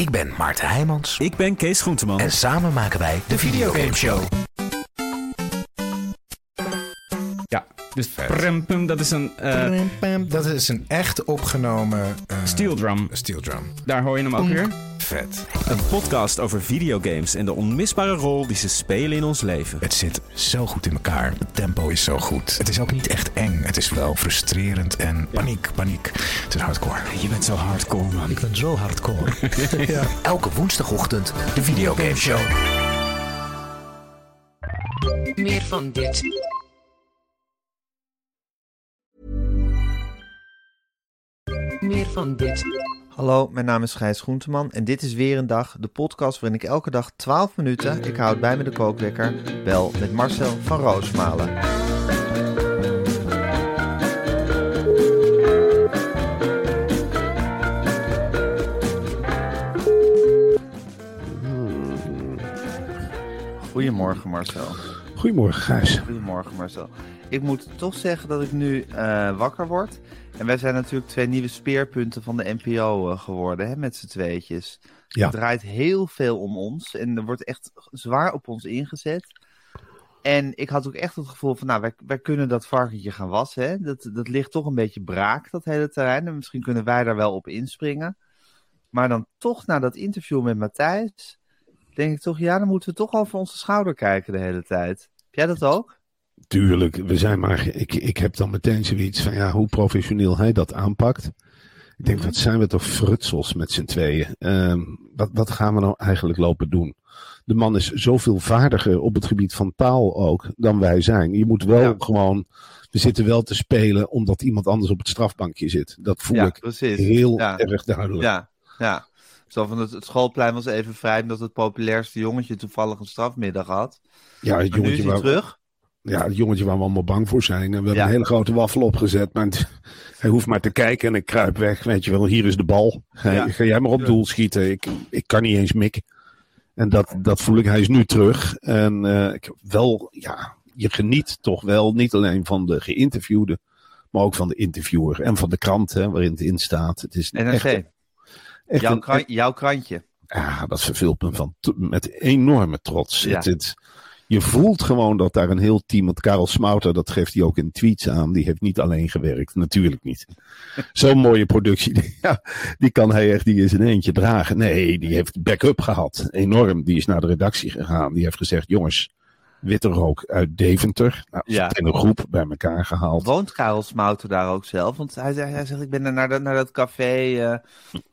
Ik ben Maarten Heijmans. Ik ben Kees Groenteman. En samen maken wij de Videogame Show. Dus prem, pum, dat is een uh, Dat is een echt opgenomen uh, steel drum. Steel drum. Daar hoor je hem ook weer. Vet. Een podcast over videogames en de onmisbare rol die ze spelen in ons leven. Het zit zo goed in elkaar. Het tempo is zo goed. Het is ook niet echt eng. Het is wel frustrerend en paniek, paniek. Het is hardcore. Je bent zo hardcore, man. Ik ben zo hardcore. ja. Elke woensdagochtend de Videogame Show. Meer van dit. Meer van dit. Hallo, mijn naam is Gijs Groenteman en dit is weer een dag, de podcast waarin ik elke dag 12 minuten, ik houd bij me de kookwekker, bel met Marcel van Roosmalen. Goedemorgen Marcel. Goedemorgen Gijs. Goedemorgen Marcel. Ik moet toch zeggen dat ik nu uh, wakker word. En wij zijn natuurlijk twee nieuwe speerpunten van de NPO uh, geworden, hè, met z'n tweetjes. Ja. Het draait heel veel om ons en er wordt echt zwaar op ons ingezet. En ik had ook echt het gevoel van, nou, wij, wij kunnen dat varkentje gaan wassen. Hè? Dat, dat ligt toch een beetje braak, dat hele terrein. En misschien kunnen wij daar wel op inspringen. Maar dan toch na dat interview met Matthijs, denk ik toch, ja, dan moeten we toch over onze schouder kijken de hele tijd. Heb jij dat ook? Tuurlijk, we zijn maar. Ik, ik heb dan meteen zoiets van ja, hoe professioneel hij dat aanpakt. Ik denk, wat zijn we toch frutsels met z'n tweeën? Uh, wat, wat gaan we nou eigenlijk lopen doen? De man is zoveel vaardiger op het gebied van taal ook dan wij zijn. Je moet wel ja. gewoon. We zitten wel te spelen omdat iemand anders op het strafbankje zit. Dat voel ja, ik precies. heel ja. erg duidelijk. Ja, ja. Zo van het, het schoolplein was even vrij omdat het populairste jongetje toevallig een strafmiddag had. Ja, het maar nu is jongetje hij waar, terug. Ja, het jongetje waar we allemaal bang voor zijn. En we hebben Ja. een hele grote waffel opgezet. Maar het- hij hoeft maar te kijken en ik kruip weg. Weet je wel, hier is de bal. Ga, Ja. ga jij maar op doel schieten. Ik, ik kan niet eens mikken. En dat, dat voel ik. Hij is nu terug. En eh, ik heb wel, ja, je geniet toch wel niet alleen van de geïnterviewde. Maar ook van de interviewer. En van de krant hè, waarin het in staat. Het is NRC, echt, echt jouw, een, jouw krantje. ja, dat vervult me van, t- met enorme trots. Ja. Het, het, je voelt gewoon dat daar een heel team, want Karel Smouter, dat geeft hij ook in tweets aan, die heeft niet alleen gewerkt. Natuurlijk niet. Zo'n mooie productie, die- ja, die kan hij echt, die is in eentje dragen. Nee, die heeft backup gehad. Enorm. Die is naar de redactie gegaan. Die heeft gezegd, jongens, witte rook uit Deventer. Nou, ze Ja. een groep bij elkaar gehaald. Woont Karel Smouter daar ook zelf? Want hij, zei- hij zegt, ik ben naar, dat- naar dat café, eh,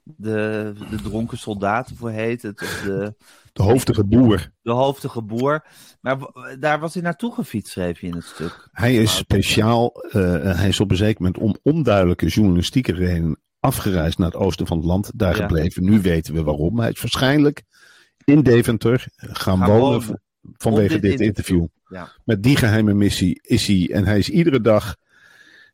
de, de dronken soldaten voor heet het, of de, De hoofdige boer. de hoofdige boer. Maar daar was hij naartoe gefietst, schreef je in het stuk. Hij is speciaal, eh, hij is op een zeker moment om onduidelijke journalistieke redenen afgereisd naar het oosten van het land, daar Ja. gebleven. Nu weten we waarom. Hij is waarschijnlijk in Deventer gaan, Gaan wonen vanwege dit, interview. Ja. Met die geheime missie is hij, en hij is iedere dag,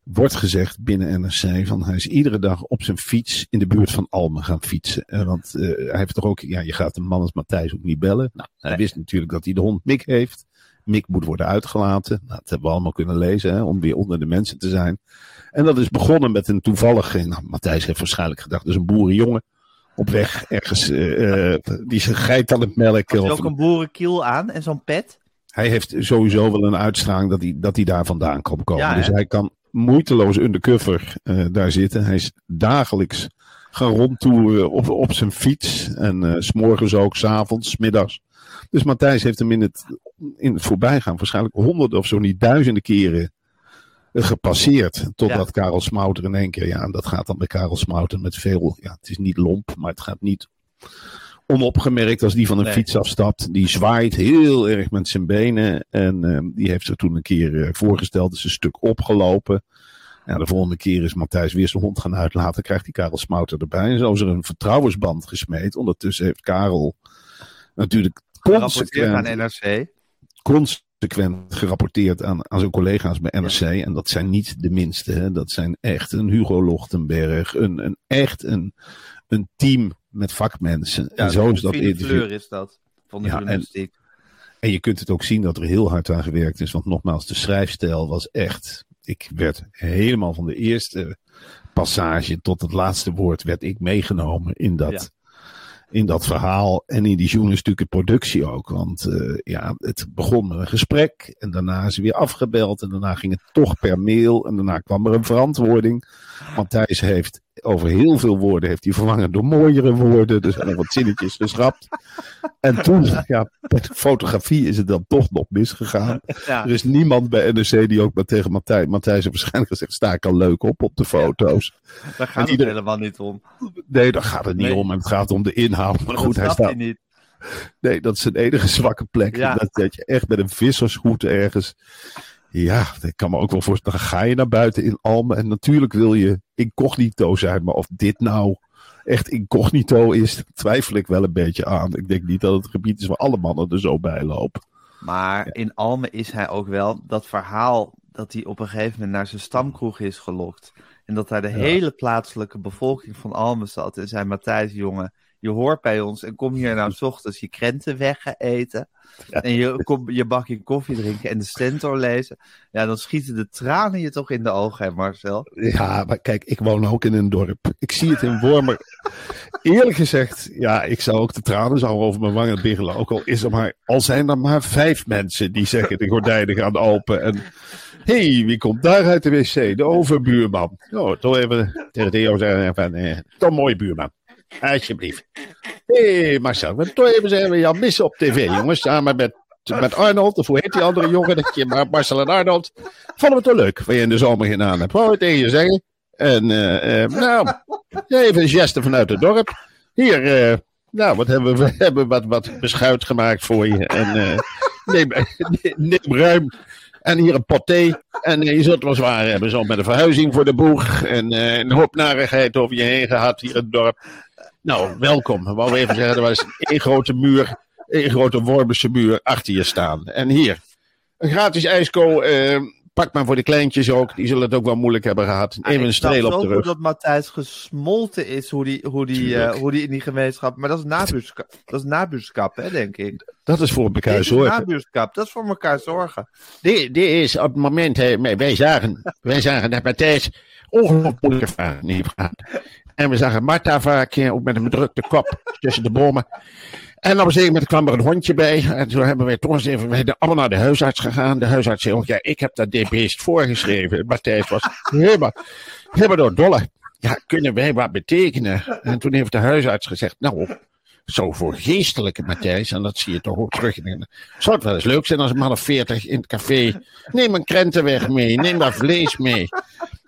wordt gezegd binnen NRC, van hij is iedere dag op zijn fiets in de buurt van Almen gaan fietsen. Eh, want eh, hij heeft toch ook, ja, je gaat een man als Matthijs ook niet bellen. Nou, hij wist natuurlijk dat hij de hond Mick heeft. Mick moet worden uitgelaten. Nou, dat hebben we allemaal kunnen lezen, hè, om weer onder de mensen te zijn. En dat is begonnen met een toevallig, nou, Matthijs heeft waarschijnlijk gedacht, is een boerenjongen. Op weg ergens, eh, die zijn geit aan het melken. Hij of ook een boerenkiel aan en zo'n pet? hij heeft sowieso wel een uitstraling dat hij, dat hij daar vandaan kan komen. Ja, dus hij kan moeiteloos undercover eh daar zitten. Hij is dagelijks gaan rondtoeren op, op zijn fiets. En eh, s s'morgens ook, s'avonds, middags. Dus Matthijs heeft hem in het, in het voorbijgaan waarschijnlijk honderden of zo niet duizenden keren eh, gepasseerd. Totdat Karel Smouter in één keer, ja, en dat gaat dan bij Karel Smouter met veel, ja, het is niet lomp, maar het gaat niet onopgemerkt als die van een Nee. fiets afstapt. Die zwaait heel erg met zijn benen. En ehm, die heeft zich toen een keer eh, voorgesteld. Is een stuk opgelopen. Ja, de volgende keer is Matthijs weer zijn hond gaan uitlaten. Krijgt die Karel Smouter erbij. En zo is er een vertrouwensband gesmeed. Ondertussen heeft Karel natuurlijk Gerapporteerd consequent, aan NRC. consequent gerapporteerd aan, aan zijn collega's bij NRC. En dat zijn niet de minste. Hè. Dat zijn echt een Hugo Lochtenberg. Een, een, echt een, een team met vakmensen. Ja, en zo is dat interview. fleur is dat. Van de Ja, journalistiek. En je kunt het ook zien dat er heel hard aan gewerkt is. Want nogmaals, de schrijfstijl was echt. Ik werd helemaal van de eerste passage tot het laatste woord werd ik meegenomen in dat, Ja. in dat verhaal. En in die journalistieke productie ook. Want eh, ja, het begon met een gesprek. En daarna is ze weer afgebeld. En daarna ging het toch per mail. En daarna kwam er een verantwoording. Matthijs heeft over heel veel woorden heeft hij vervangen door mooiere woorden. Dus er zijn wat zinnetjes geschrapt. En toen, ja, met fotografie is het dan toch nog misgegaan. Ja. Er is niemand bij NRC die ook maar tegen Matthijs, Matthijs heeft waarschijnlijk gezegd, sta ik al leuk op op de foto's. Daar gaat het helemaal niet om. Nee, daar gaat het niet Nee. om. Het gaat om de inhoud. Maar goed, hij staat. hij niet. Nee, dat is zijn enige zwakke plek. Ja. Dat, dat je echt met een vissershoed ergens. Ja, ik kan me ook wel voorstellen. Dan ga je naar buiten in Almen. En natuurlijk wil je incognito zijn. Maar of dit nou echt incognito is, twijfel ik wel een beetje aan. Ik denk niet dat het gebied is waar alle mannen er zo bij lopen. Maar in Almen is hij ook wel dat verhaal dat hij op een gegeven moment naar zijn stamkroeg is gelokt. En dat daar de hele plaatselijke bevolking van Almen zat. En zei Matthijs, jongen, je hoort bij ons en kom hier nou 's ochtends je krenten weg eten. En je, kom, je bakje koffie drinken en de stentor lezen. Ja, dan schieten de tranen je toch in de ogen, hè Marcel? Ja, maar kijk, ik woon ook in een dorp. Ik zie het in Wormer. Eerlijk gezegd, ja, ik zou ook de tranen zou over mijn wangen biggelen. Ook al, is er maar, al zijn er maar vijf mensen die zeggen de gordijnen gaan open. En hé, hey, wie komt daar uit de wc? De overbuurman. Oh, toch even tegen Theo zeggen van, eh, toch mooi buurman. Alsjeblieft. Hé, hey, Marcel, we toch even zeggen, Jan missen op tv, jongens. Samen met, met Arnold, of hoe heet die andere jongen? Dat je, maar Marcel en Arnold. Vonden we het wel leuk, wat je in de zomer gedaan hebt. Wou ik tegen je zeggen. En, eh, eh, nou, even een geste vanuit het dorp. Hier, eh, nou, wat hebben we? We hebben wat, wat beschuit gemaakt voor je. En neem, neem ruim. En hier een pot thee. En je zult wel zwaar hebben, zo met een verhuizing voor de boeg. En een hoop narigheid over je heen gehad hier in het dorp. Nou, welkom. Wou we even zeggen, er was één grote muur, één grote Wormense muur achter je staan. En hier, een gratis ijsko. eh, pak maar voor de kleintjes ook. Die zullen het ook wel moeilijk hebben gehad. Even een Ik snap streel op de goed rug. dat Matthijs gesmolten is hoe die, hoe, die, eh, hoe die in die gemeenschap... Maar dat is nabuurschap, dat is nabuurschap hè, denk ik. Dat is voor elkaar is zorgen. nabuurschap, dat is voor elkaar zorgen. Dit, dit is op het moment, hè, wij- wij zagen, wij zagen dat Matthijs ongelooflijk moeilijke vragen heeft gehad. En we zagen Marta vaak eh, ook met een bedrukte kop tussen de bomen. En op een gegeven moment kwam er een hondje bij. En toen hebben wij toch eens even, zijn allemaal naar de huisarts gegaan. De huisarts zei ook, ja, ik heb dat dit beest voorgeschreven. Matthijs was helemaal, helemaal door dolle. Ja, kunnen wij wat betekenen? En toen heeft de huisarts gezegd, nou, zo voor geestelijke Matthijs, en dat zie je toch ook terug. in Zou het wel eens leuk zijn als een man of veertig in het café. Neem een krentenweg mee, neem wat vlees mee.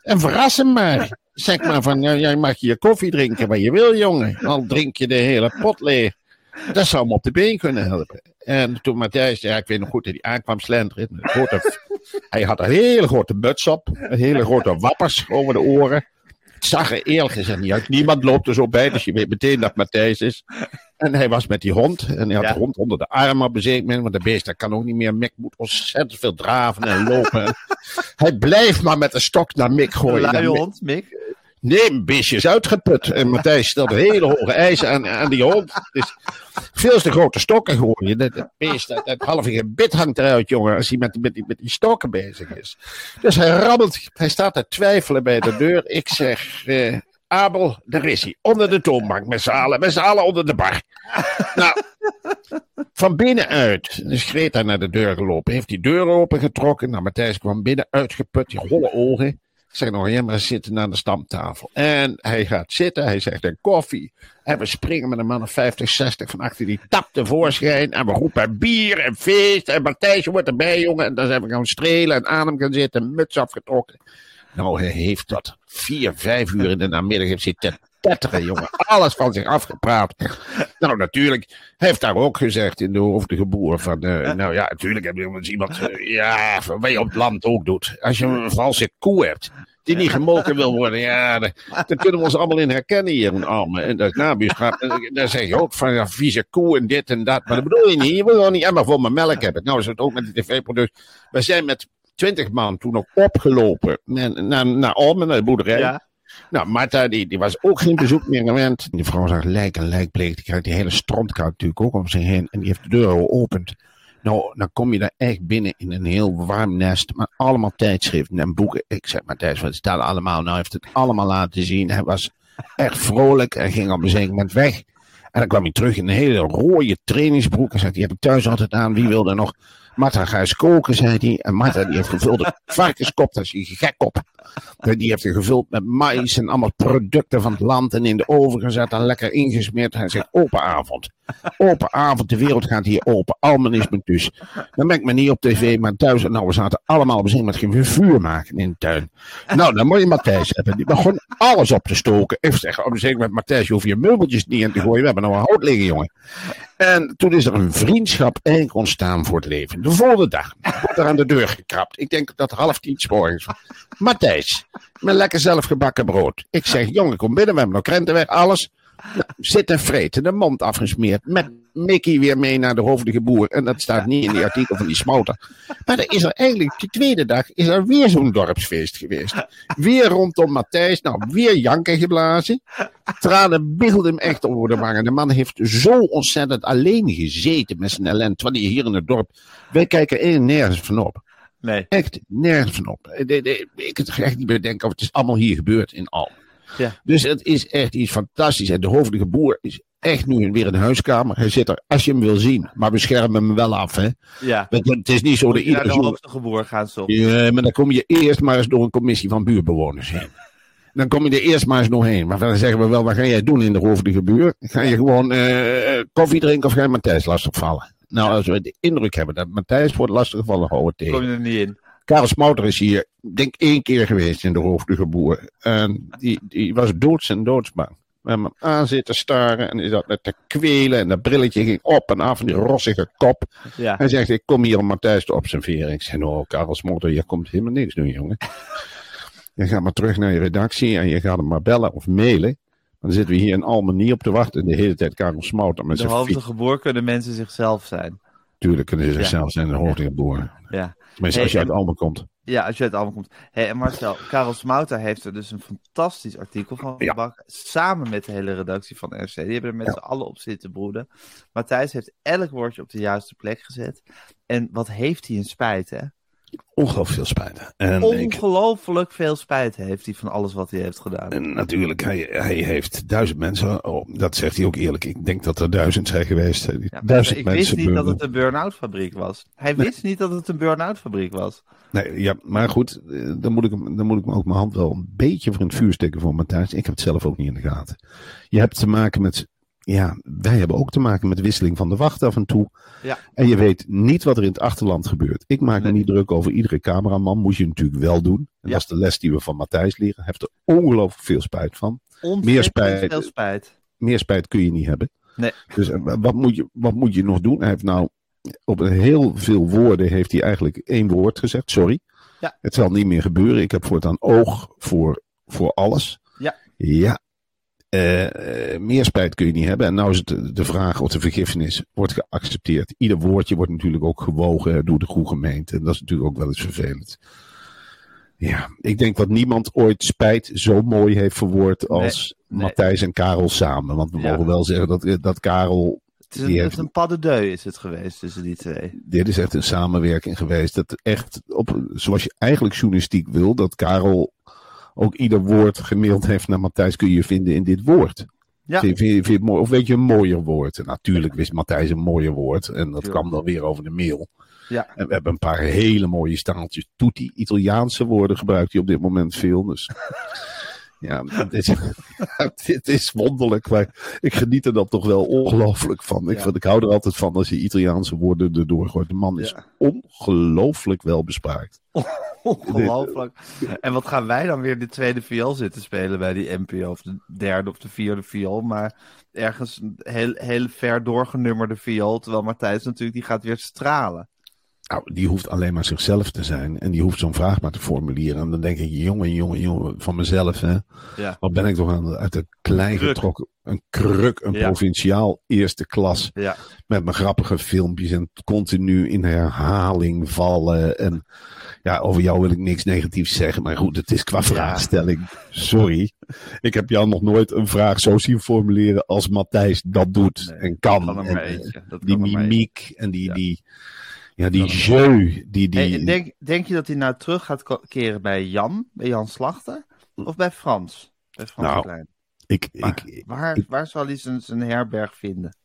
En verras hem maar. Zeg maar van, ja, jij mag je koffie drinken wat je wil, jongen. Al drink je de hele pot leeg. Dat zou hem op de been kunnen helpen. En toen Matthijs, ja, ik weet nog goed dat hij aankwam slenteren. Een grote, hij had een hele grote muts op. Een hele grote wappers over de oren. Het zag er eerlijk gezegd niet uit. Niemand loopt er zo bij, dus je weet meteen dat Matthijs is. En hij was met die hond. En hij had Ja. de hond onder de arm op een zeker moment. Want de beest dat kan ook niet meer. Mick moet ontzettend veel draven en lopen. hij blijft maar met een stok naar Mick Een gooien. Mick- hond, Mick. Nee, beestje is uitgeput. En Matthijs stelde hele hoge eisen aan, aan die hond. Dus veel te grote stokken gooien. Dat, dat beest, dat, dat halve gebit hangt eruit, jongen, als hij met, met, met die stokken bezig is. Dus hij rammelt, hij staat te twijfelen bij de deur. Ik zeg, eh, Abel, daar is hij. Onder de toonbank, met z'n allen, met z'n allen onder de bar. nou, van binnenuit is Greta naar de deur gelopen. Heeft die deur opengetrokken. Nou, Matthijs kwam binnen, uitgeput, die holle ogen. Ja, maar zitten aan de stamtafel. En hij gaat zitten, hij zegt een koffie. En we springen met een man of 50, 60 van achter die tap tevoorschijn. En we roepen bier en feest. En Matthijs wordt erbij, jongen. En dan zijn we gaan strelen en aan hem gaan zitten, muts afgetrokken. Nou, hij heeft dat vier, vijf uur in de namiddag heeft zitten tetteren, jongen. Alles van zich afgepraat. Nou, natuurlijk heeft daar ook gezegd in de hoofdige boer van, eh, nou ja, natuurlijk heb je eens iemand, eh, ja, wat je op het land ook doet. Als je een valse koe hebt, die niet gemolken wil worden, ja, daar kunnen we ons allemaal in herkennen hier in Almen. En dat nabuurschap, en daar zeg je ook van, ja, vieze koe en dit en dat. Maar dat bedoel je niet, je wil gewoon niet helemaal voor mijn melk hebben. Nou is het ook met de tv-product. We zijn met twintig man toen ook opgelopen naar, naar, naar Almen, naar de boerderij. Ja. Nou, Marta, die, die was ook geen bezoek meer gewend. Die vrouw zag lijk en lijk bleek. Die krijgt die hele strontkaart natuurlijk ook om zich heen. En die heeft de deur geopend. Nou, dan kom je daar echt binnen in een heel warm nest. Maar allemaal tijdschriften en boeken. Ik zeg, Matthijs, wat staat er allemaal? Nou, hij heeft het allemaal laten zien. Hij was echt vrolijk. Hij ging op een zeker moment weg. En dan kwam hij terug in een hele rode trainingsbroek. En zei, die heb ik thuis altijd aan. Wie wil er nog? Marta, ga eens koken, zei hij. En Marta, die heeft gevulde varkenskop. Daar is hij gek op. Die heeft hij gevuld met mais en allemaal producten van het land. En in de oven gezet en lekker ingesmeerd. Hij zegt, open avond. Open avond, de wereld gaat hier open. Almen is dus. Dan ben ik me niet op tv, maar thuis. Nou, we zaten allemaal zin met geen vuur maken in de tuin. Nou, dan moet je Matthijs hebben. Die begon alles op te stoken. Ik zeg, op zeker met Matthijs, je hoeft je meubeltjes niet in te gooien. We hebben nog een hout liggen, jongen. En toen is er een vriendschap eigenlijk ontstaan voor het leven. De volgende dag wordt er aan de deur gekrapt. Ik denk dat half tien morgens was. Met lekker zelfgebakken brood. Ik zeg, jongen, kom binnen, we hebben nog krenten weg, alles. Nou, zit en vreten, de mond afgesmeerd. Met Mickey weer mee naar de hoofdige boer. En dat staat niet in die artikel van die smouter. Maar er is er eigenlijk, die tweede dag, is er weer zo'n dorpsfeest geweest. Weer rondom Matthijs. Nou, weer janken geblazen. Tranen biggelden hem echt over de wangen. De man heeft zo ontzettend alleen gezeten met zijn ellende. Terwijl hij hier in het dorp. Wij kijken één nergens van op. Nee. Echt nergens van op. Eh, de- de- Ik kan het echt niet meer denken of het is allemaal hier gebeurd in Al. Ja. Dus het is echt iets fantastisch. En de hoofdige boer is echt nu weer in de huiskamer. Hij zit er als je hem wil zien. Maar we schermen hem wel af. Hè? Ja. Want Het is niet zo dat je naar de zo... hoofdige boer gaan soms. Ja, maar dan kom je eerst maar eens door een commissie van buurbewoners heen. Dan kom je er eerst maar eens nog heen. Maar dan zeggen we wel, wat ga jij doen in de hoofdige buur? Ga je gewoon eh, koffie drinken of ga je Matthijs lastigvallen? Nou, als we de indruk hebben dat Matthijs wordt lastiggevallen, houden we Kom tegen. je er niet in. Karel Smouter is hier, denk één keer geweest in de hoofdige boer. En die, die was doods en doodsbang. We hebben hem aan zitten staren en die zat net te kwelen. En dat brilletje ging op en af en die rossige kop. Ja. Hij zegt, ik kom hier om Matthijs te observeren. Ik zeg, nou, Karel Smouter, je komt helemaal niks doen, jongen. Je gaat maar terug naar je redactie en je gaat hem maar bellen of mailen. Dan zitten we hier in Almen niet op te wachten. De hele tijd Karel Smouter met De zijn fiets. hoofdige boer kunnen mensen zichzelf zijn. Tuurlijk kunnen ze Ja. zichzelf zijn, de hoofdige boer. Ja. Tenminste, als je uit Almen komt. Ja, als je uit allemaal komt. Hey, en Marcel, Karel Smouter heeft er dus een fantastisch artikel van Ja. gebakken. Samen met de hele redactie van RC. Die hebben er met z'n allen op zitten broeden. Matthijs heeft elk woordje op de juiste plek gezet. En wat heeft hij een spijt, hè? Ongelooflijk veel spijt. En ik, Ongelooflijk veel spijt heeft hij van alles wat hij heeft gedaan. En natuurlijk, hij, hij heeft duizend mensen, oh, dat zegt hij ook eerlijk. Ik denk dat er duizend zijn geweest. Ja, duizend ik mensen. wist niet dat het een burn-out fabriek was. Hij wist niet dat het een burn-out fabriek was. Nee, ja, maar goed, eh, dan moet, ik, dan moet ik me ook mijn hand wel een beetje voor in het vuur steken voor Matthijs. Ik heb het zelf ook niet in de gaten. Je hebt te maken met, ja, wij hebben ook te maken met wisseling van de wacht af en toe. Ja. En je weet niet wat er in het achterland gebeurt. Ik maak me niet druk over iedere cameraman, moet je natuurlijk wel doen. En Ja. dat is de les die we van Matthijs leren. Hij heeft er ongelooflijk veel spijt van. Ontzettend spijt. veel spijt. meer spijt kun je niet hebben. Nee. Dus eh, wat moet, je, wat moet je nog doen? Hij heeft nou op heel veel woorden heeft hij eigenlijk één woord gezegd. Sorry. Ja. Het zal niet meer gebeuren. Ik heb voortaan oog voor, voor alles. Ja. Ja. Eh, eh, meer spijt kun je niet hebben. En nou is het de- vraag of de vergiffenis wordt geaccepteerd. Ieder woordje wordt natuurlijk ook gewogen door de goede gemeente. En dat is natuurlijk ook wel eens vervelend. Ja, ik denk dat niemand ooit spijt zo mooi heeft verwoord als nee. Matthijs en Karel samen. Want we Ja. mogen wel zeggen dat, dat Karel. Het is een, heeft- is een pas de deux is het geweest tussen die twee. Dit is echt een samenwerking geweest. Dat echt, op, zoals je eigenlijk journalistiek wil, dat Karel ook ieder woord gemaild heeft naar Matthijs. Kun je vinden in dit woord. Ja. Vind, je- vind je het mooi? Of weet je een mooier woord? Natuurlijk wist Matthijs een mooier woord. En dat kwam dan weer over de mail. Ja. En we hebben een paar hele mooie staaltjes. Toetie, Italiaanse woorden gebruikt hij op dit moment veel. Dus Ja, het is, het is wonderlijk, maar ik geniet er dan toch wel ongelooflijk van. Ik, Ja. vind, ik hou er altijd van als je Italiaanse woorden erdoor gooit. De man is Ja. ongelooflijk wel bespraakt. Ongelooflijk. En wat gaan wij dan weer de tweede viool zitten spelen bij die NPO? Of de derde of de vierde viool. Maar ergens een heel, heel ver doorgenummerde viool. Terwijl Matthijs natuurlijk, die gaat weer stralen. Nou, die hoeft alleen maar zichzelf te zijn. En die hoeft zo'n vraag maar te formuleren. En dan denk ik, jongen, jongen, jongen, van mezelf. Hè. Ja. Wat ben ik toch aan, uit de klei Kruk. getrokken. Een kruk, een Ja. provinciaal eerste klas. Ja. Met mijn grappige filmpjes en continu in herhaling vallen. En ja, over jou wil ik niks negatiefs zeggen. Maar goed, het is qua vraagstelling. Sorry. Ik heb jou nog nooit een vraag zo zien formuleren als Matthijs dat doet Nee, en kan. kan er En. Dat die kan mimiek en die, die, ja, die jeu. Die, die, en denk, denk je dat hij nou terug gaat keren bij Jan, bij Jan Slachter? Of bij Frans? Bij Frans Nou, Klein. ik, Waar, ik, waar, ik- waar zal hij zijn, zijn herberg vinden?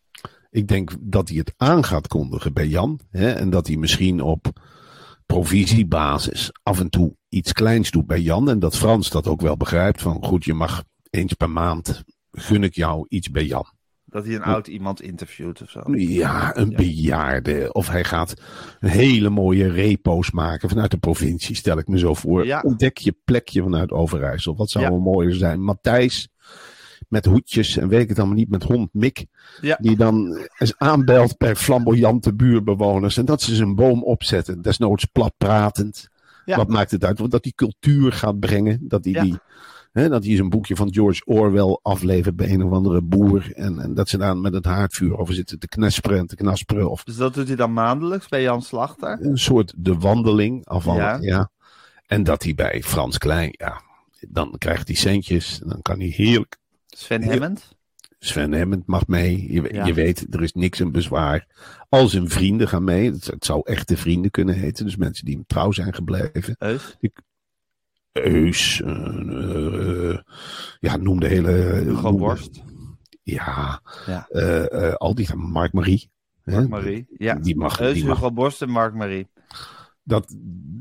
Ik denk dat hij het aan gaat kondigen bij Jan. Hè, en dat hij misschien op provisiebasis af en toe iets kleins doet bij Jan. En dat Frans dat ook wel begrijpt. Van goed, je mag eens per maand gun ik jou iets bij Jan. Dat hij een oud iemand interviewt of zo. Ja, een bejaarde. Of hij gaat een hele mooie repo's maken vanuit de provincie, stel ik me zo voor. Ja. Ontdek je plekje vanuit Overijssel. Wat zou Ja. een mooier zijn? Matthijs met hoedjes en weet ik het allemaal niet, met hond Mick. Ja. Die dan eens aanbelt bij flamboyante buurbewoners. En dat ze zijn boom opzetten. Desnoods plat pratend. Ja. Wat maakt het uit? Want dat hij cultuur gaat brengen. Dat die, hè, dat hij zijn boekje van George Orwell aflevert bij een of andere boer. En, en dat ze daar met het haardvuur over zitten te knesperen en te knasperen. Of Dus dat doet hij dan maandelijks bij Jan Slachter? een soort de wandeling afvallen. Ja. Ja. En dat hij bij Frans Klein, ja, dan krijgt hij centjes. En dan kan hij heerlijk. Sven. Hemmend? Sven Hemmend mag mee. Je, Ja. je weet, er is niks een bezwaar. Al zijn vrienden gaan mee. Het, het zou echte vrienden kunnen heten. Dus mensen die hem trouw zijn gebleven. Eus? Eus. eh, eh, ja, noem de hele... Borst? Ja. Ja. eh, al die... Mark Marie. Mark Marie? Ja. Die mag, Eus, die mag Hugo Borst en Mark Marie. Dat,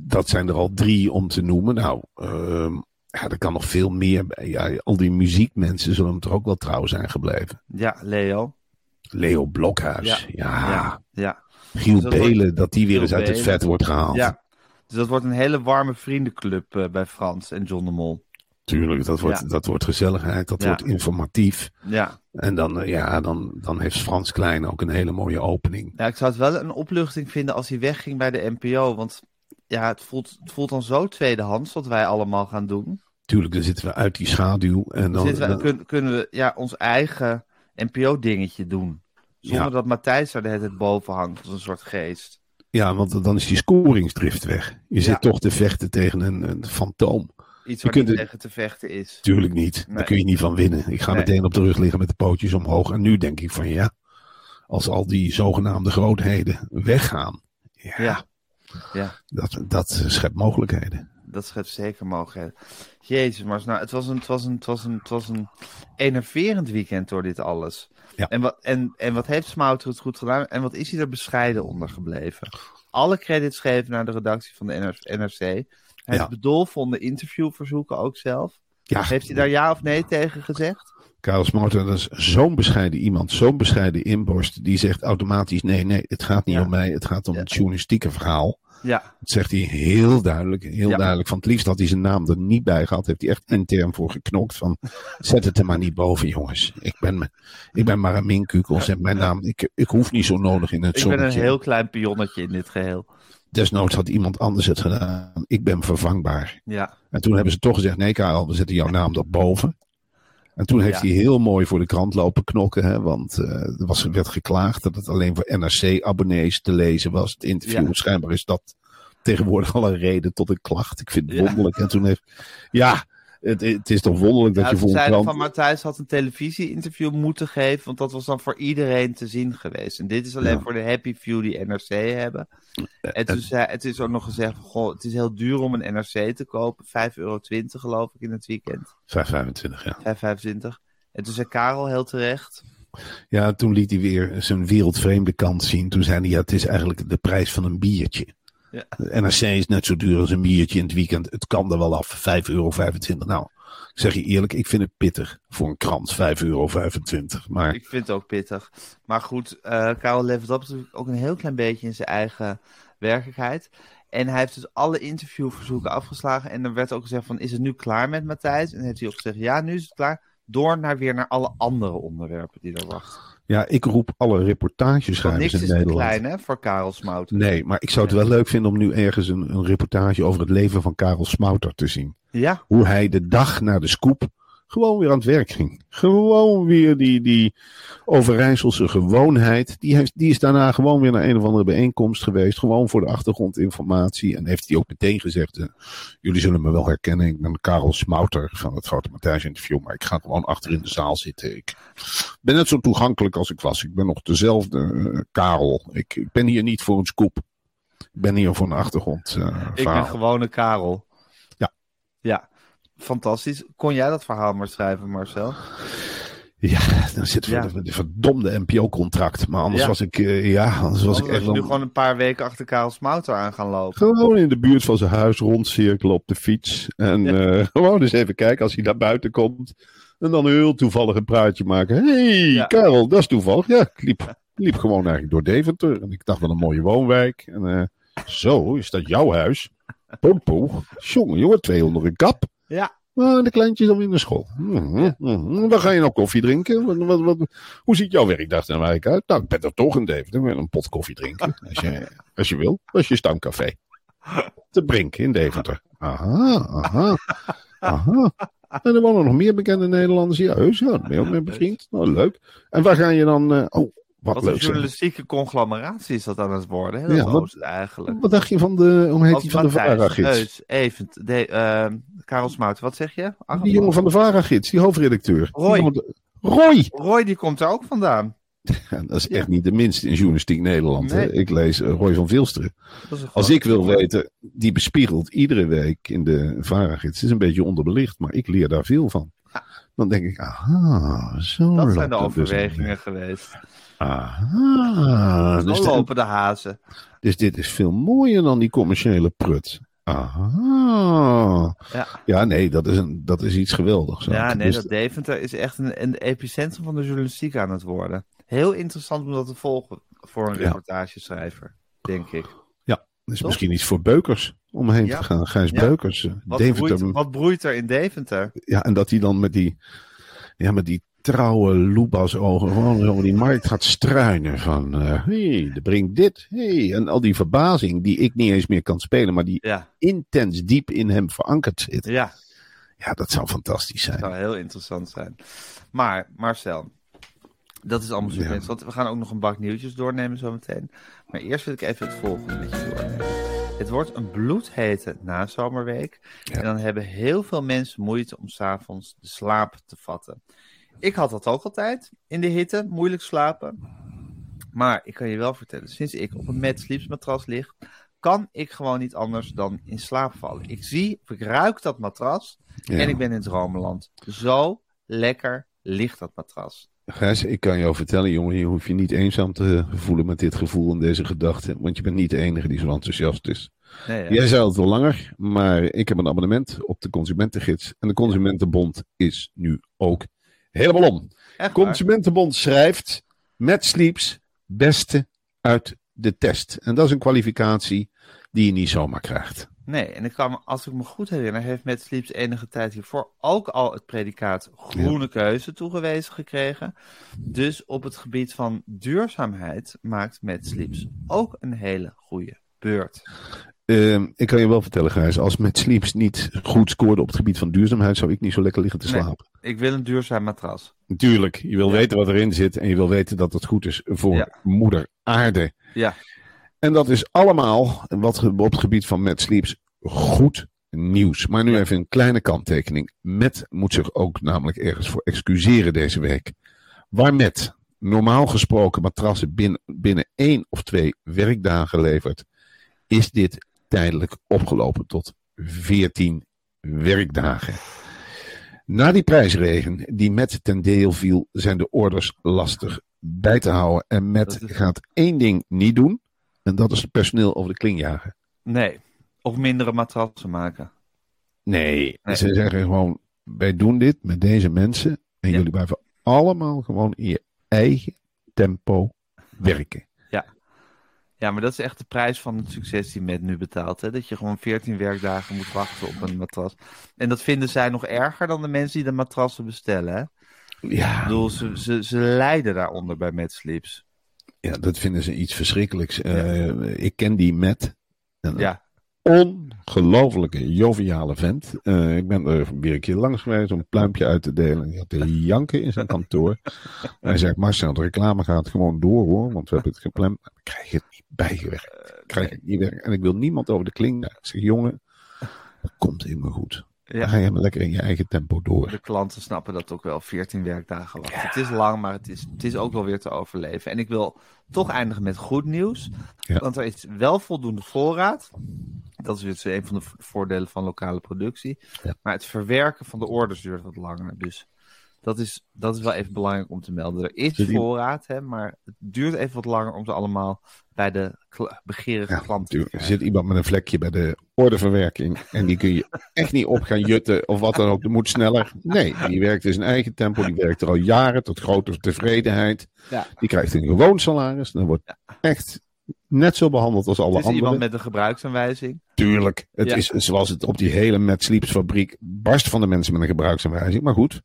dat zijn er al drie om te noemen. Nou, ehm, ja, er kan nog veel meer bij. Ja, al die muziekmensen zullen hem toch ook wel trouw zijn gebleven. Ja, Leo. Leo Blokhuis. Ja. Ja. Ja. Giel Dus dat wordt- Belen, dat die weer Giel eens uit het vet wordt gehaald. ja. Dus dat wordt een hele warme vriendenclub eh, bij Frans en John de Mol. Tuurlijk, dat wordt, Ja. dat wordt gezelligheid, dat Ja. wordt informatief. Ja. En dan, eh, ja, dan, dan heeft Frans Klein ook een hele mooie opening. ja, ik zou het wel een opluchting vinden als hij wegging bij de NPO. Want ja, het voelt, het voelt dan zo tweedehands wat wij allemaal gaan doen. Tuurlijk, dan zitten we uit die schaduw. En dan, we, dan- kun- kunnen we ja, ons eigen NPO-dingetje doen. Zonder Ja. dat Matthijs er de hele tijd boven hangt als een soort geest. Ja, want dan is die scoringsdrift weg. Je Ja. zit toch te vechten tegen een, een fantoom. Iets Je waar kunt niet tegen te vechten is. Tuurlijk niet. Nee. Daar kun je niet van winnen. Ik ga Nee. meteen op de rug liggen met de pootjes omhoog. En nu denk ik van ja, als al die zogenaamde grootheden weggaan. Ja, Ja. Ja, Dat, dat schept mogelijkheden. Dat schept zeker mogelijkheden. Jezus, maar nou, het was een, het was een, het was een, het was een enerverend weekend door dit alles. Ja. En, wat, en, en wat heeft Smouter het goed gedaan? En wat is hij er bescheiden onder gebleven? Alle credits geven naar de redactie van de NR NRC. Hij Ja. heeft bedolvonden interviewverzoeken ook zelf. Ja, Heeft hij daar ja of nee tegen gezegd? Karel Smouten, dat is zo'n bescheiden iemand, zo'n bescheiden inborst. Die zegt automatisch: nee, nee, het gaat niet Ja. om mij. Het gaat om Ja. het journalistieke verhaal. Ja, Dat zegt hij heel duidelijk. Heel Ja. duidelijk. Van het liefst had hij zijn naam er niet bij gehad. Heeft hij echt intern voor geknokt. Van zet het er maar niet boven, jongens. Ik ben, me- ik ben maar een minkukel. Mijn naam. Ik, ik hoef niet zo nodig in het ik ben een zonnetje. heel klein pionnetje in dit geheel. Desnoods had iemand anders het gedaan. Ik ben vervangbaar. Ja, En toen hebben ze toch gezegd: nee, Karel, we zetten jouw naam erboven. En toen heeft Ja. hij heel mooi voor de krant lopen knokken. Hè, want eh, er was, werd geklaagd dat het alleen voor NRC-abonnees te lezen was. Het interview. Ja. Schijnbaar is dat tegenwoordig al een reden tot een klacht. Ik vind het Ja. wonderlijk. En toen heeft. Ja, het, het is toch wonderlijk dat Ja, je voor een krant. van Matthijs had een televisie-interview moeten geven, want dat was dan voor iedereen te zien geweest. En dit is alleen Ja. voor de happy few die NRC hebben. En toen zei, het is ook nog gezegd, goh, het is heel duur om een NRC te kopen. 5,20 euro geloof ik in het weekend. 525, ja. 5,25. En toen zei Karel heel terecht, Ja, toen liet hij weer zijn wereldvreemde kant zien. Toen zei hij: ja, het is eigenlijk de prijs van een biertje. Ja. NRC is net zo duur als een biertje in het weekend. Het kan er wel af, 5,25 euro. Nou, Ik zeg je eerlijk, ik vind het pittig voor een krant, 5,25 euro. Maar Ik vind het ook pittig. Maar goed, eh Karel levert op natuurlijk ook een heel klein beetje in zijn eigen werkelijkheid. En hij heeft dus alle interviewverzoeken afgeslagen. En er werd ook gezegd van, is het nu klaar met Matthijs? En heeft hij ook gezegd, ja, nu is het klaar. Door naar weer naar alle andere onderwerpen die er wachten. Ja, ik roep alle reportageschrijvers niks in is te Nederland. klein, hè, voor Karel Smout. Nee, maar ik zou het wel leuk vinden om nu ergens een, een reportage over het leven van Karel Smouter te zien. Ja, Hoe hij de dag na de scoop gewoon weer aan het werk ging. Gewoon weer die, die Overijsselse gewoonheid. Die, heeft, die is daarna gewoon weer naar een of andere bijeenkomst geweest. Gewoon voor de achtergrondinformatie. En heeft hij ook meteen gezegd: eh, Jullie zullen me wel herkennen. Ik ben Karel Smouter van het Grote Matthijs interview. Maar ik ga gewoon achter in de zaal zitten. Ik ben net zo toegankelijk als ik was. Ik ben nog dezelfde eh, Karel. Ik, ik ben hier niet voor een scoop. Ik ben hier voor een achtergrond. ik ben gewone Karel. Ja. Ja, fantastisch. Kon jij dat verhaal maar schrijven, Marcel? Ja, dan zitten we Ja. met een verdomde NPO-contract. Maar anders Ja. was ik, eh, ja, anders was ik echt nu gewoon een paar weken achter Karel Smouter aan gaan lopen. gewoon in de buurt van zijn huis rondcirkelen op de fiets. En eh, gewoon eens even kijken als hij naar buiten komt. En dan heel toevallig een praatje maken. Hé, hey. Karel, dat is toevallig. Ja, ik liep, liep gewoon eigenlijk door Deventer. En ik dacht, wel een mooie woonwijk. En eh, zo, is dat jouw huis? Pompo, jongen, jongen, twee onder een kap. Ja, Ah, de kleintjes dan weer naar school. Mhm, mhm. Dan ga je nog koffie drinken. Wat, wat, wat, hoe ziet jouw werkdag er nou eigenlijk uit? Nou, ik ben er toch in Deventer. Ik wil een pot koffie drinken. Als je, als je wil. Dat is je stamcafé. Te Brink in Deventer. Aha, aha, aha. En er wonen nog meer bekende Nederlanders hier. Heus, ja, ben je ook mee bevriend. Nou, leuk. En waar ga je dan... eh, oh, wat, wat een journalistieke conglomeratie is dat aan het worden. Heel Ja, groot eigenlijk. Wat dacht je van de... Hoe heet die van de VARA-gids? Event, de, ehm, Karel Smout, wat zeg je? Ach, Die jongen van de VARA-gids, die hoofdredacteur. Roy. Die Roy! Roy, die komt er ook vandaan. Ja, dat is echt niet de minste in journalistiek Nederland. hè. Ik lees eh, Roy van Vilsteren. Dat Als ik wil weten, die bespiegelt iedere week in de VARA-gids. Het is een beetje onderbelicht, maar ik leer daar veel van. Dan denk ik, aha, zo Dat zijn de dus. overwegingen geweest. Aha, dus, lopen de hazen. dus dit is veel mooier dan die commerciële prut. Aha. Ja, Ja, nee, dat is, een, dat is iets geweldigs. ja nee, Dus- dat Deventer is echt een, een epicentrum van de journalistiek aan het worden. Heel interessant om dat te volgen voor een Ja. reportageschrijver, denk ik. ja, dat is Toch? misschien iets voor Beukers om heen Ja. te gaan. Gijs Ja. Beukers. eh, Wat, Deventer, broeit, wat broeit er in Deventer? Ja, en dat hij dan met die, ja, met die trouwe loebas ogen gewoon over die markt gaat struinen. Van, hé, hey, er brengt dit, hey. En al die verbazing die ik niet eens meer kan spelen, maar die Ja, intens diep in hem verankerd zit. ja, Ja, dat zou fantastisch dat zijn. zou heel interessant zijn. Maar, Marcel, dat is allemaal super Ja. interessant. We gaan ook nog een bak nieuwtjes doornemen zometeen. Maar eerst wil ik even het volgende met je doornemen. Het wordt een bloedhete nazomerweek. Ja. En dan hebben heel veel mensen moeite om s'avonds de slaap te vatten. Ik had dat ook altijd in de hitte, moeilijk slapen. Maar ik kan je wel vertellen, sinds ik op een Mad Sleeps matras lig, kan ik gewoon niet anders dan in slaap vallen. Ik zie, ik ruik dat matras Ja. en ik ben in dromenland. Zo lekker ligt dat matras. Gijs, ik kan jou vertellen, jongen, je hoeft je niet eenzaam te voelen met dit gevoel en deze gedachten. Want je bent niet de enige die zo enthousiast is. Nee? Jij zei het al langer, maar ik heb een abonnement op de Consumentengids. En de Consumentenbond is nu ook helemaal om. Consumentenbond schrijft met Sleeps beste uit de test. En dat is een kwalificatie die je niet zomaar krijgt. Nee, en ik kan me, als ik me goed herinner, heeft Mad Sleeps enige tijd hiervoor ook al het predicaat groene keuze toegewezen gekregen. Dus op het gebied van duurzaamheid maakt Mad Sleeps ook een hele goede beurt. Ehm, ik kan je wel vertellen, Gijs, als met Sleeps niet goed scoorde op het gebied van duurzaamheid, zou ik niet zo lekker liggen te Nee. slapen. Ik wil een duurzaam matras. Natuurlijk, je wil Ja. weten wat erin zit en je wil weten dat het goed is voor Ja. moeder aarde. Ja, En dat is allemaal, wat op het gebied van Mad Sleeps, goed nieuws. Maar nu even een kleine kanttekening. Met moet zich ook namelijk ergens voor excuseren deze week. Waar met normaal gesproken matrassen binnen, binnen één of twee werkdagen levert, is dit tijdelijk opgelopen tot 14 werkdagen. Na die prijsregen die met ten deel viel, zijn de orders lastig bij te houden. En met gaat één ding niet doen. En dat is het personeel over de kling jagen. nee. Of mindere matrassen maken. Nee, Nee. ze zeggen gewoon wij doen dit met deze mensen. En Ja. jullie blijven allemaal gewoon in je eigen tempo werken. Ja, maar dat is echt de prijs van het succes die Met nu betaalt. Hè? Dat je gewoon 14 werkdagen moet wachten op een matras. En dat vinden zij nog erger dan de mensen die de matrassen bestellen. Hè? Ik Ja, bedoel, ze, ze, ze lijden daaronder bij Met Sleeps. ja, dat vinden ze iets verschrikkelijks. Eh, ik ken die met. En Ja, ongelofelijke joviale vent. Eh, ik ben er weer een keer langs geweest om een pluimpje uit te delen. Hij had te janken in zijn kantoor. Hij zegt, Marcel, de reclame gaat gewoon door hoor, want we hebben het gepland. Ik krijg het niet bijgewerkt. Krijg het niet. En ik wil niemand over de kling. Ik zeg, jongen, dat komt helemaal goed. Ja. Ga je maar lekker in je eigen tempo door. De klanten snappen dat ook wel. 14 werkdagen wachten. Het is lang, maar het is, het is ook wel weer te overleven. En ik wil toch eindigen met goed nieuws. Ja. Want er is wel voldoende voorraad. Dat is weer een van de vo- voordelen van lokale productie. Ja. Maar het verwerken van de orders duurt wat langer. Dus dat is, dat is wel even belangrijk om te melden. Er is die- voorraad, hè, maar het duurt even wat langer om ze allemaal bij de begerige Ja, klanten te. Er zit iemand met een vlekje bij de ordeverwerking. En die kun je echt niet op gaan jutten of wat dan ook. Dat moet sneller. Nee, die werkt in zijn eigen tempo. Die werkt er al jaren tot grote tevredenheid. Ja. Die krijgt een gewoon salaris. Dan wordt echt net zo behandeld als alle Het is anderen. iemand met een gebruiksaanwijzing. Tuurlijk. Het is zoals het op die hele Met Sleeps fabriek barst van de mensen met een gebruiksaanwijzing. Maar goed,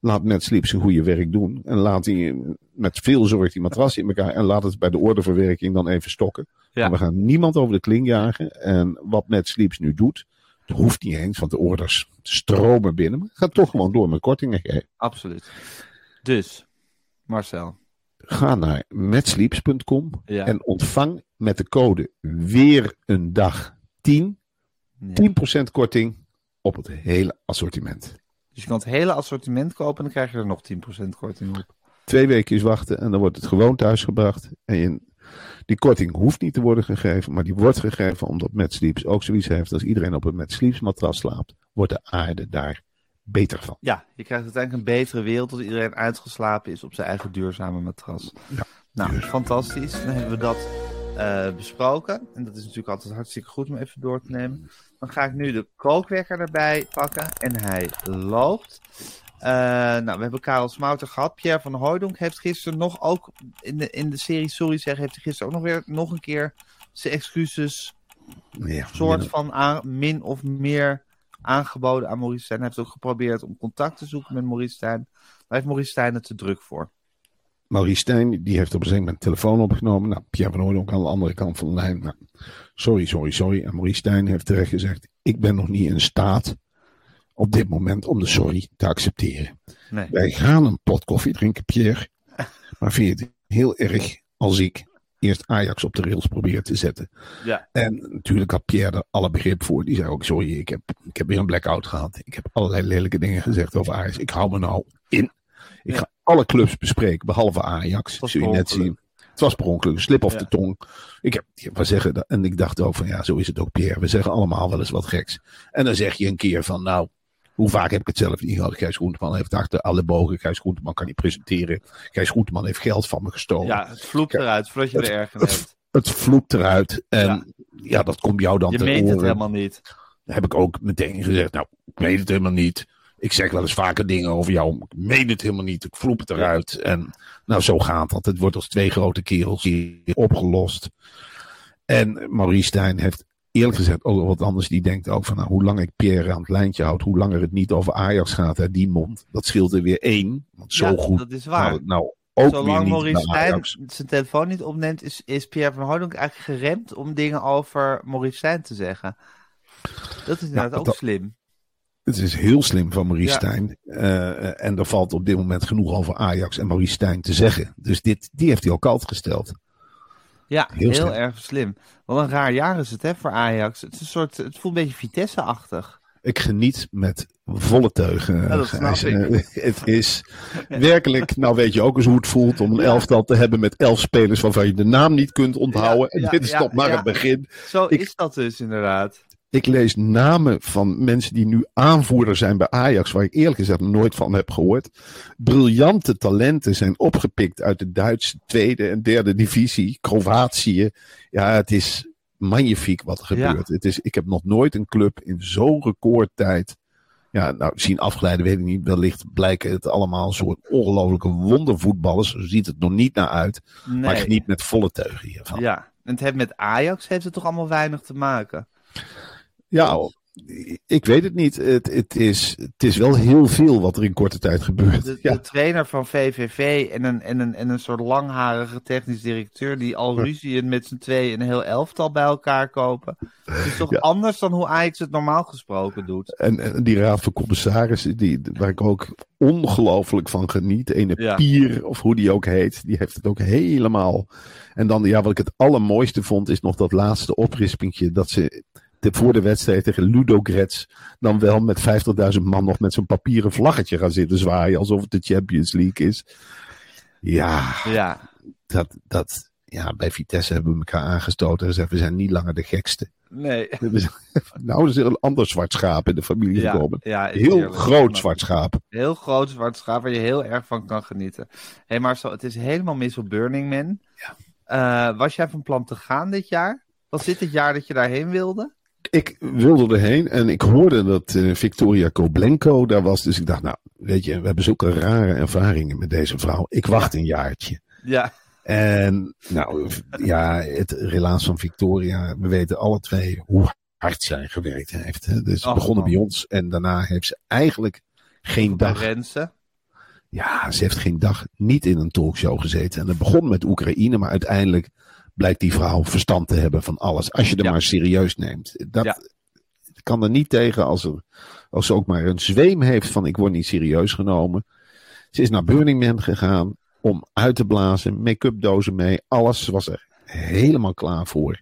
laat Met Sleeps zijn goede werk doen. En laat die met veel zorg die matrassen in elkaar. En laat het bij de ordeverwerking dan even stokken. Ja. We gaan niemand over de kling jagen. En wat Sleeps nu doet, dat hoeft niet eens, want de orders stromen binnen. Maar gaat toch gewoon door met kortingen geven. Absoluut. Dus, Marcel. Ga naar metsleeps.com Ja. en ontvang met de code weer een dag 10 Ja. 10% korting op het hele assortiment. Dus je kan het hele assortiment kopen en dan krijg je er nog 10% korting op. Twee weken wachten en dan wordt het gewoon thuisgebracht. En je, die korting hoeft niet te worden gegeven, maar die wordt gegeven omdat Mad Sleeps ook zoiets heeft. Als iedereen op een Mad Sleeps matras slaapt, wordt de aarde daar beter van. Ja, je krijgt uiteindelijk een betere wereld als iedereen uitgeslapen is op zijn eigen duurzame matras. Ja, nou, fantastisch. Dan hebben we dat eh, besproken. En dat is natuurlijk altijd hartstikke goed om even door te nemen. Dan ga ik nu de kookwekker erbij pakken en hij loopt. Eh, nou, we hebben Karel Smouter gehad. Pierre van Hooydonk heeft gisteren nog ook in de, in de serie Sorry zeggen, heeft hij gisteren ook nog weer nog een keer zijn excuses Ja, soort van aan, min of meer aangeboden aan Maurice Stijn. Hij heeft ook geprobeerd om contact te zoeken met Maurice Stijn. Daar heeft Maurice Stijn het te druk voor. Maurice Stijn, die heeft op een gegeven moment telefoon opgenomen. Nou, Pierre van Hooydonk aan de andere kant van de lijn. Nou, sorry, sorry, sorry. En Maurice Stijn heeft terecht gezegd, ik ben nog niet in staat op dit moment om de sorry te accepteren. Nee. Wij gaan een pot koffie drinken, Pierre. Maar vind je het heel erg als ik eerst Ajax op de rails probeer te zetten? Ja. En natuurlijk had Pierre er alle begrip voor. Die zei ook, sorry, ik heb, ik heb weer een blackout gehad. Ik heb allerlei lelijke dingen gezegd over Ajax. Ik hou me nou in. Ik ga alle clubs bespreken, behalve Ajax. Zul je net zien. Het was per ongeluk, een slip of de tong. Ik heb, we zeggen, en ik dacht ook van, ja, zo is het ook, Pierre. We zeggen allemaal wel eens wat geks. En dan zeg je een keer van, nou, hoe vaak heb ik het zelf niet gehad? Gijs Groenteman heeft achter alle bogen. Gijs Groenteman kan niet presenteren. Gijs Groenteman heeft geld van me gestolen. Ja, het vloept Kijk, eruit voordat je het- er erg hebt. Het vloept eruit. En Ja. ja, dat komt jou dan Je te meent het helemaal niet. Dan heb ik ook meteen gezegd, nou, ik weet het helemaal niet. Ik zeg wel eens vaker dingen over jou. Ik meen het helemaal niet. Ik vloep het eruit. En nou, zo gaat dat. Het wordt als twee grote kerels hier opgelost. En Maurice Stijn heeft eerlijk gezegd ook wat anders. Die denkt ook van, nou, hoe lang ik Pierre aan het lijntje houd. Hoe langer het niet over Ajax gaat uit die mond. Dat scheelt er weer één. Want zo Ja, goed. dat is waar. Nou, nou ook weer Zolang niet Maurice Stijn zijn telefoon niet opneemt, is, is Pierre van Hooydonk eigenlijk geremd om dingen over Maurice Stijn te zeggen. Dat is inderdaad ook dat- slim. Het is heel slim van Maurice Ja. Stijn. Eh, en er valt op dit moment genoeg over Ajax en Maurice Stijn te zeggen. Dus dit, die heeft hij al koud gesteld. Ja, Heel heel, slim. erg slim. Wat een raar jaar is het hè, voor Ajax. Het, is een soort, het voelt een beetje Vitesse-achtig. Ik geniet met volle teugen. Ja, dat Gijs. snap ik. Eh, Het is werkelijk, nou weet je ook eens hoe het voelt om een elftal te hebben met elf spelers waarvan je de naam niet kunt onthouden. Ja, en dit is toch maar het begin. Zo Ik- is dat dus inderdaad. Ik lees namen van mensen die nu aanvoerder zijn bij Ajax, waar ik eerlijk gezegd nooit van heb gehoord. Briljante talenten zijn opgepikt uit de Duitse tweede en derde divisie, Kroatië. Ja, het is magnifiek wat er Ja. gebeurt. Het is, ik heb nog nooit een club in zo'n recordtijd Ja, nou, zien afgeleiden weet ik niet. Wellicht blijken het allemaal een soort ongelofelijke wondervoetballers. Zo ziet het nog niet naar uit. Maar ik geniet met volle teugen hiervan. Ja, en het heeft met Ajax heeft het toch allemaal weinig te maken? Ja, ik weet het niet. Het, het, is, het is wel heel veel wat er in korte tijd gebeurt. De, ja. de trainer van VVV en een, en, een, en een soort langharige technisch directeur die al ruzie met z'n twee een heel elftal bij elkaar kopen. Het is toch Ja. anders dan hoe Ajax het normaal gesproken doet. En, en die raad van commissarissen, die, waar ik ook ongelooflijk van geniet. Ene Ja. Pier, of hoe die ook heet, die heeft het ook helemaal. En dan, ja, wat ik het allermooiste vond, is nog dat laatste oprispingje. Dat ze de, voor de wedstrijd tegen Ludogorets dan wel met 50.000 man nog met zo'n papieren vlaggetje gaan zitten zwaaien. Alsof het de Champions League is. Ja, Ja, dat, dat, ja, bij Vitesse hebben we elkaar aangestoten en gezegd, we zijn niet langer de gekste. nee. Nou is er een ander zwart schaap in de familie Ja, gekomen. ja, Heel groot zwart schaap. Heel groot zwart schaap waar je heel erg van kan genieten. Hé, hey, Marcel, het is helemaal mis op Burning Man. Ja. was jij van plan te gaan dit jaar? Was dit het jaar dat je daarheen wilde? Ik wilde erheen en ik hoorde dat eh, Victoria Koblenko daar was. Dus ik dacht, nou, weet je, we hebben zulke rare ervaringen met deze vrouw. Ik wacht een jaartje. Ja, En nou, ja, het relaas van Victoria, we weten alle twee hoe hard zij gewerkt heeft. Hè. Dus Och, begonnen man. bij ons en daarna heeft ze eigenlijk geen dag Rensen. Ja, ze heeft geen dag niet in een talkshow gezeten. En het begon met Oekraïne, maar uiteindelijk blijkt die vrouw verstand te hebben van alles. Als je er Ja. maar serieus neemt. Dat Ja. kan er niet tegen als, er, als ze ook maar een zweem heeft van ik word niet serieus genomen. Ze is naar Burning Man gegaan om uit te blazen, make-up dozen mee. Alles was er helemaal klaar voor.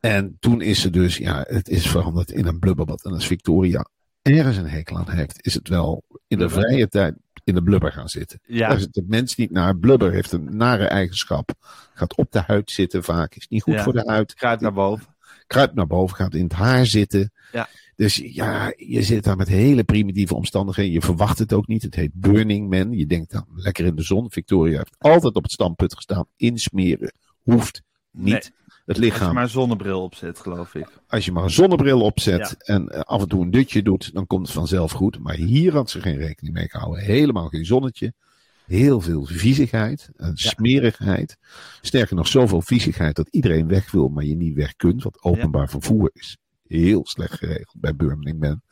En toen is ze dus, ja, het is veranderd in een blubberbad. En als Victoria ergens een hekel aan heeft, is het wel in de vrije tijd in de blubber gaan zitten. Ja. Daar zit de mens niet naar. Blubber heeft een nare eigenschap. Gaat op de huid zitten vaak. Is niet goed Ja. voor de huid. Kruid naar boven. Kruipt naar boven. Gaat in het haar zitten. Ja. Dus ja, je zit daar met hele primitieve omstandigheden. Je verwacht het ook niet. Het heet Burning Man. Je denkt dan lekker in de zon. Victoria heeft altijd op het standpunt gestaan. Insmeren hoeft niet. Nee. Het Als je lichaam maar een zonnebril opzet, geloof ik. als je maar een zonnebril opzet Ja. en eh, af en toe een dutje doet, dan komt het vanzelf goed. Maar hier had ze geen rekening mee gehouden. Helemaal geen zonnetje. Heel veel viezigheid en smerigheid. Sterker nog, zoveel viezigheid dat iedereen weg wil, maar je niet weg kunt. Want openbaar vervoer is heel slecht geregeld bij Birmingham.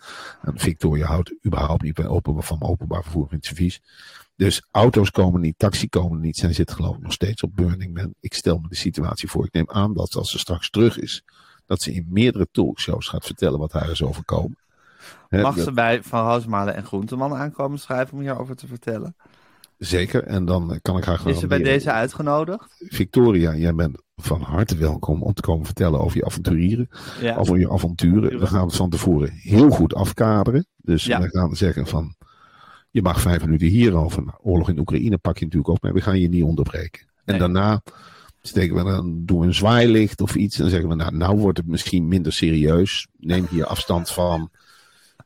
En Victoria houdt überhaupt niet bij open, van openbaar vervoer vindt ze vies. Dus auto's komen niet, taxi komen niet. Zij zit geloof ik nog steeds op Burning Man. Ik stel me de situatie voor. Ik neem aan dat als ze straks terug is, dat ze in meerdere talkshows gaat vertellen wat haar is overkomen. Mag ze bij Van Roosmalen en Groenteman aankomen schrijven om hierover te vertellen? Zeker. En dan eh, kan ik haar Is ze bij deze uitgenodigd? Victoria, jij bent van harte welkom om te komen vertellen over je avonturieren. Ja. Over je avonturen. We gaan het van tevoren heel goed afkaderen. Dus Ja. we gaan zeggen van, je mag vijf minuten hierover. Nou, oorlog in Oekraïne pak je natuurlijk ook mee. We gaan je niet onderbreken. En Nee. daarna steken we dan, doen we een zwaailicht of iets. En zeggen we, nou, nou wordt het misschien minder serieus. Neem hier afstand van.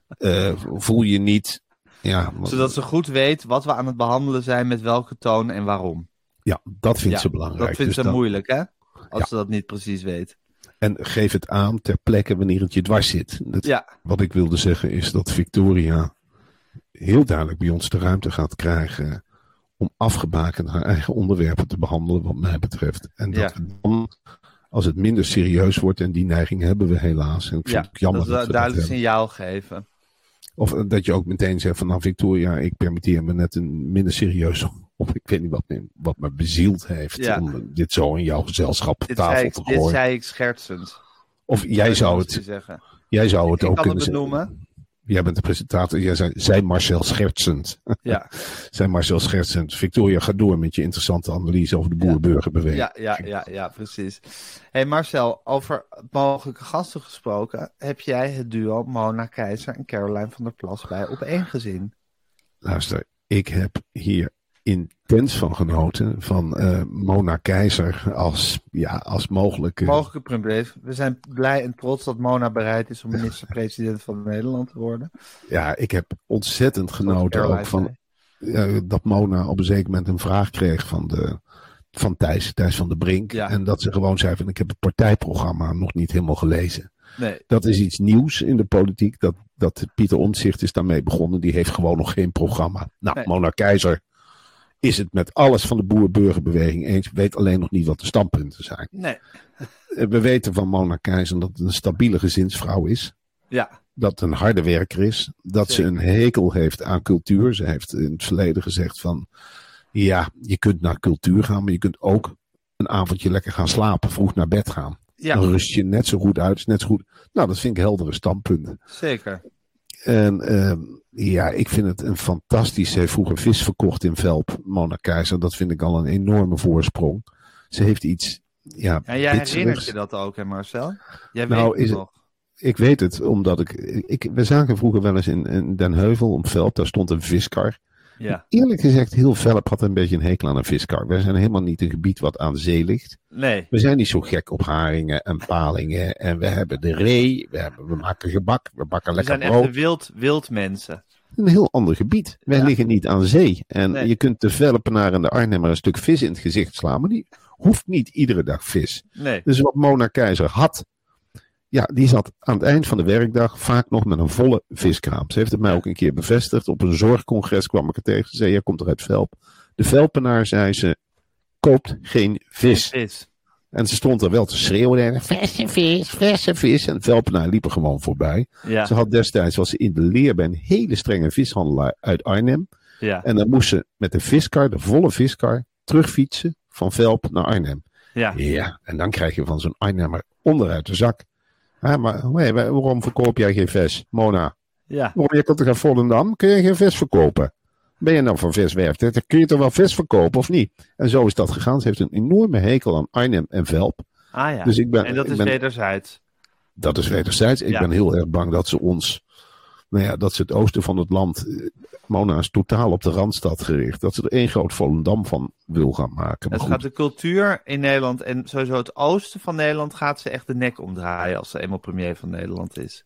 Eh, voel je niet. Ja, Zodat ze goed weet wat we aan het behandelen zijn, met welke toon en waarom. ja, dat vindt Ja, ze belangrijk. Dat vindt Dus ze dan- moeilijk, hè? Als Ja. ze dat niet precies weet. En geef het aan ter plekke wanneer het je dwars zit. Dat, Ja. Wat ik wilde zeggen is dat Victoria heel duidelijk bij ons de ruimte gaat krijgen om afgebakend haar eigen onderwerpen te behandelen, wat mij betreft. En dat Ja. we dan, als het minder serieus wordt, en die neiging hebben we helaas. En ik vind Ja, het jammer dat we dat, we duidelijk signaal geven. Of eh, dat je ook meteen zegt van nou Victoria, ik permitteer me net een minder serieus of ik weet niet wat me, wat me bezield heeft Ja. om dit zo in jouw gezelschap op Dit tafel ik, te dit gooien. zei ik schertsend. Of jij zou het, zeggen. jij zou het Ik ook kan kunnen het zeggen. Jij bent de presentator. Jij zei, zei Marcel schertsend. Ja, zei Marcel schertsend. Victoria, ga door met je interessante analyse over de boer-burgerbeweging. ja, ja, ja, ja, precies. hey Marcel, over mogelijke gasten gesproken. Heb jij het duo Mona Keizer en Caroline van der Plas bij op één gezien? Luister, ik heb hier intens van genoten. Van eh, Mona Keizer als, ja, als mogelijke... Mogelijke premier. We zijn blij en trots dat Mona bereid is om minister-president van Nederland te worden. Ja, ik heb ontzettend genoten ook van eh, dat Mona op een zeker moment een vraag kreeg van, de, van Thijs, Thijs van der Brink. Ja. En dat ze gewoon zei van ik heb het partijprogramma nog niet helemaal gelezen. Nee. Dat is iets nieuws in de politiek. Dat, dat Pieter Omtzigt is daarmee begonnen. Die heeft gewoon nog geen programma. Nou, Nee. Mona Keizer is het met alles van de boer-burgerbeweging eens. Weet alleen nog niet wat de standpunten zijn. Nee. Eh, We weten van Mona Keizer dat het een stabiele gezinsvrouw is. Ja. Dat een harde werker is. Dat ze een hekel heeft aan cultuur. Ze heeft in het verleden gezegd van... Ja, je kunt naar cultuur gaan, maar je kunt ook een avondje lekker gaan slapen. Vroeg naar bed gaan. Ja, Dan rust je net zo goed uit. Is net zo goed. Nou, dat vind ik heldere standpunten. zeker. En ehm, ja, ik vind het een fantastisch. Ze heeft vroeger vis verkocht in Velp, Mona Keizer. Dat vind ik al een enorme voorsprong. Ze heeft iets. Ja, En jij herinnert je dat ook, hè Marcel? Jij Nou, weet is het nog. Ik weet het, omdat ik, ik. We zagen vroeger wel eens in, in Den Heuvel op Velp. Daar stond een viskar. Ja. Eerlijk gezegd, heel Velp had een beetje een hekel aan een viskar. We zijn helemaal niet een gebied wat aan zee ligt. Nee. We zijn niet zo gek op haringen en palingen. En we hebben de ree. We, hebben, we maken gebak. We bakken We lekker zijn brood. echt de wild, wild mensen. een heel ander gebied. Wij Ja. liggen niet aan zee. En Nee. je kunt de Velpenaar en de Arnhemmer een stuk vis in het gezicht slaan. Maar die hoeft niet iedere dag vis. Nee. Dus wat Mona Keizer had. Ja, die zat aan het eind van de werkdag vaak nog met een volle viskraam. Ze heeft het mij ook een keer bevestigd. Op een zorgcongres kwam ik er tegen. Ze zei, jij komt er uit Velp. De Velpenaar, zei ze, koopt geen vis. Vis. En ze stond er wel te schreeuwen. En, verse vis, verse vis. En Velpenaar liep er gewoon voorbij. Ja. Ze had destijds, was ze in de leer bij een hele strenge vishandelaar uit Arnhem. Ja. En dan moest ze met de viskar, de volle viskar, terugfietsen van Velp naar Arnhem. Ja. Ja, en dan krijg je van zo'n Arnhemmer onderuit de zak. Maar waarom verkoop jij geen vis, Mona? Ja. Waarom je komt toch uit Volendam? Kun je geen vis verkopen? Ben je nou van viswerf? Dan Kun je toch wel vis verkopen of niet? En zo is dat gegaan. Ze heeft een enorme hekel aan Arnhem en Velp. Ah ja. Dus ik ben, en dat ik is ben- wederzijds. dat is wederzijds. Ik Ja. ben heel erg bang dat ze ons, nou ja, dat ze het oosten van het land, eh, Mona is totaal op de Randstad gericht. Dat ze er één groot Volendam van wil gaan maken. Maar Het goed, gaat de cultuur in Nederland en sowieso het oosten van Nederland gaat ze echt de nek omdraaien als ze eenmaal premier van Nederland is.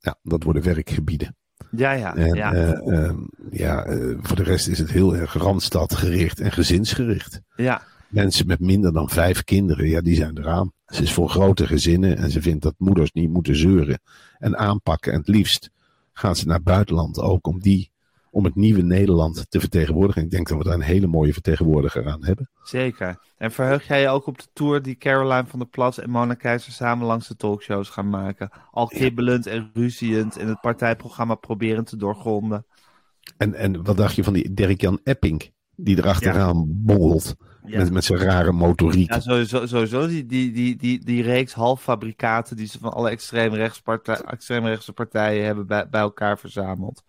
ja, dat worden werkgebieden. Ja, ja. En ja. eh, ehm, ja, eh, voor de rest is het heel erg Randstad gericht en gezinsgericht. ja. Mensen met minder dan vijf kinderen, ja, die zijn eraan. Ze is voor grote gezinnen en ze vindt dat moeders niet moeten zeuren en aanpakken. En het liefst gaat ze naar het buitenland ook om, die, om het nieuwe Nederland te vertegenwoordigen. Ik denk dat we daar een hele mooie vertegenwoordiger aan hebben. Zeker. En verheug jij je ook op de tour die Caroline van der Plas en Mona Keizer samen langs de talkshows gaan maken? Al kibbelend en ruziend en het partijprogramma proberen te doorgronden. En, en wat dacht je van die Dirk-Jan Epping, die erachteraan Ja. met, met zijn rare motoriek. Ja, sowieso, sowieso die, die, die, die, die reeks halffabrikaten die ze van alle extreemrechtse partijen hebben bij, bij elkaar verzameld.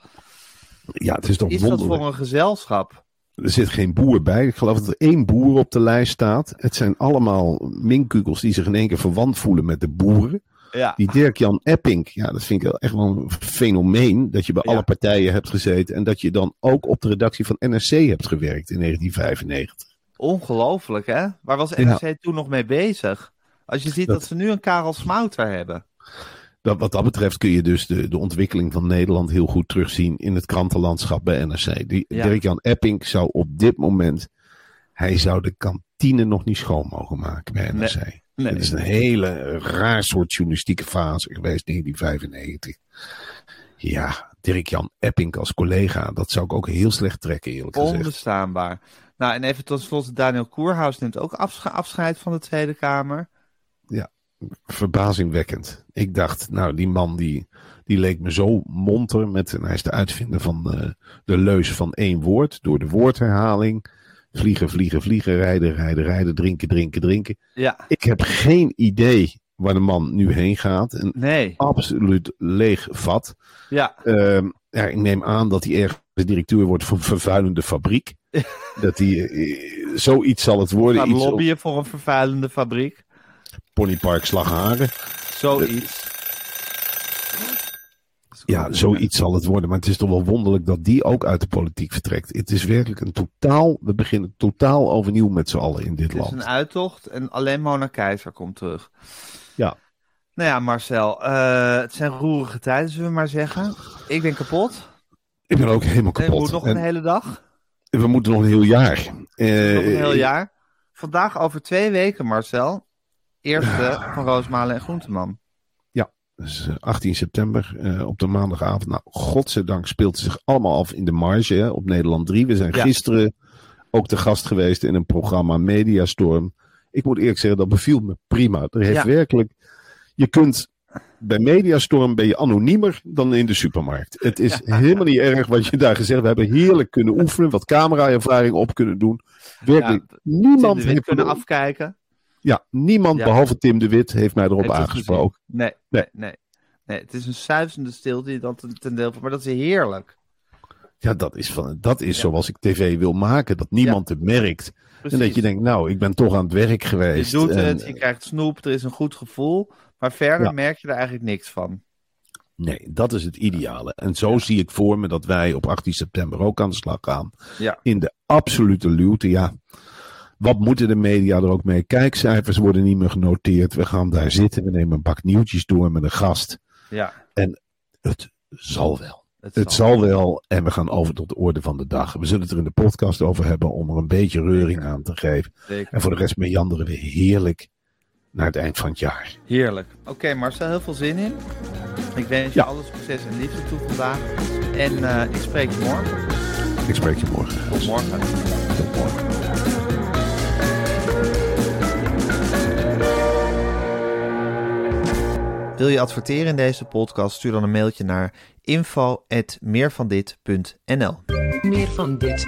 Ja, het is toch Is dat voor een gezelschap? Er zit geen boer bij. Ik geloof dat er één boer op de lijst staat. Het zijn allemaal minkukels die zich in één keer verwant voelen met de boeren. Ja. Die Dirk-Jan Epping, ja, dat vind ik wel echt wel een fenomeen. Dat je bij Ja. alle partijen hebt gezeten. En dat je dan ook op de redactie van NRC hebt gewerkt in 1995. Ongelooflijk, hè? Waar was Ja. NRC toen nog mee bezig? Als je ziet dat, Dat- ze nu een Karel Smouter hebben. Dat, wat dat betreft kun je dus de, de ontwikkeling van Nederland heel goed terugzien in het krantenlandschap bij NRC. Die, Ja. Dirk-Jan Epping zou op dit moment, hij zou de kantine nog niet schoon mogen maken bij NRC. Nee. Het is een hele raar soort journalistieke fase geweest, 1995. Ja, Dirk-Jan Epping als collega, dat zou ik ook heel slecht trekken, eerlijk gezegd. Onbestaanbaar. Nou, en even tot slot, Daniel Koerhuis neemt ook afsche- afscheid van de Tweede Kamer. Verbazingwekkend. Ik dacht, nou, die man die, die leek me zo monter met, en hij is de uitvinder van eh, de leus van één woord, door de woordherhaling. Vliegen, vliegen, vliegen, rijden, rijden, rijden, drinken, drinken, drinken. Ja, Ik heb geen idee waar de man nu heen gaat. Een nee. absoluut leeg vat. Ja, Ehm, ja, ik neem aan dat hij ergens directeur wordt van een vervuilende fabriek. dat hij, eh, zoiets zal het worden. op lobbyen voor een vervuilende fabriek. Ponypark Slagharen. Zoiets. Ja, zoiets zal het worden. Maar het is toch wel wonderlijk dat die ook uit de politiek vertrekt. Het is werkelijk een totaal, we beginnen totaal overnieuw met z'n allen in dit Het is land. een uittocht en alleen Mona Keizer komt terug. Ja. Nou ja, Marcel, eh, het zijn roerige tijden, zullen we maar zeggen. Ik ben kapot. Ik ben ook helemaal Nee, we kapot. moeten nog En een hele dag. We moeten nog een heel jaar. Eh, Nog een heel jaar. Vandaag over twee weken, Marcel. Eerste van Roosmalen en Groenteman. Dus 18 september uh, op de maandagavond. Nou, godzijdank speelt het zich allemaal af in de marge hè, op Nederland 3. We zijn gisteren ook te gast geweest in een programma Mediastorm. Ik moet eerlijk zeggen, dat beviel me prima. Er heeft werkelijk. Je kunt bij Mediastorm ben je anoniemer dan in de supermarkt. Het is helemaal niet erg wat je daar gezegd hebt. We hebben heerlijk kunnen oefenen, wat camera-ervaring op kunnen doen. Werkelijk, niemand heeft kunnen afkijken. Ja, niemand behalve Tim de Wit heeft mij erop aangesproken. Nee, nee, nee, nee. Het is een suizende stilte dat ten deel van, maar dat is heerlijk. Ja, dat is, van, dat is zoals ik tv wil maken. Dat niemand het merkt. En dat je denkt, nou, ik ben toch aan het werk geweest. Je doet het, je krijgt snoep, er is een goed gevoel. Maar verder merk je er eigenlijk niks van. Nee, dat is het ideale. En zo zie ik voor me dat wij op 18 september ook aan de slag gaan. Ja. In de absolute luwte. Ja, wat moeten de media er ook mee? Kijkcijfers worden niet meer genoteerd. We gaan daar zitten. We nemen een bak nieuwtjes door met een gast. Ja. En het zal wel. Het, zal, wel. En we gaan over tot de orde van de dag. We zullen het er in de podcast over hebben om er een beetje reuring aan te geven. Zeker. En voor de rest meanderen we heerlijk naar het eind van het jaar. Heerlijk. Oké Marcel, heel veel zin in. Ik wens je alle succes en liefde toe vandaag. En uh, ik spreek je morgen. Ik spreek je morgen. Tot morgen. Tot morgen. Wil je adverteren in deze podcast? Stuur dan een mailtje naar info.meervandit.nl Meer van dit.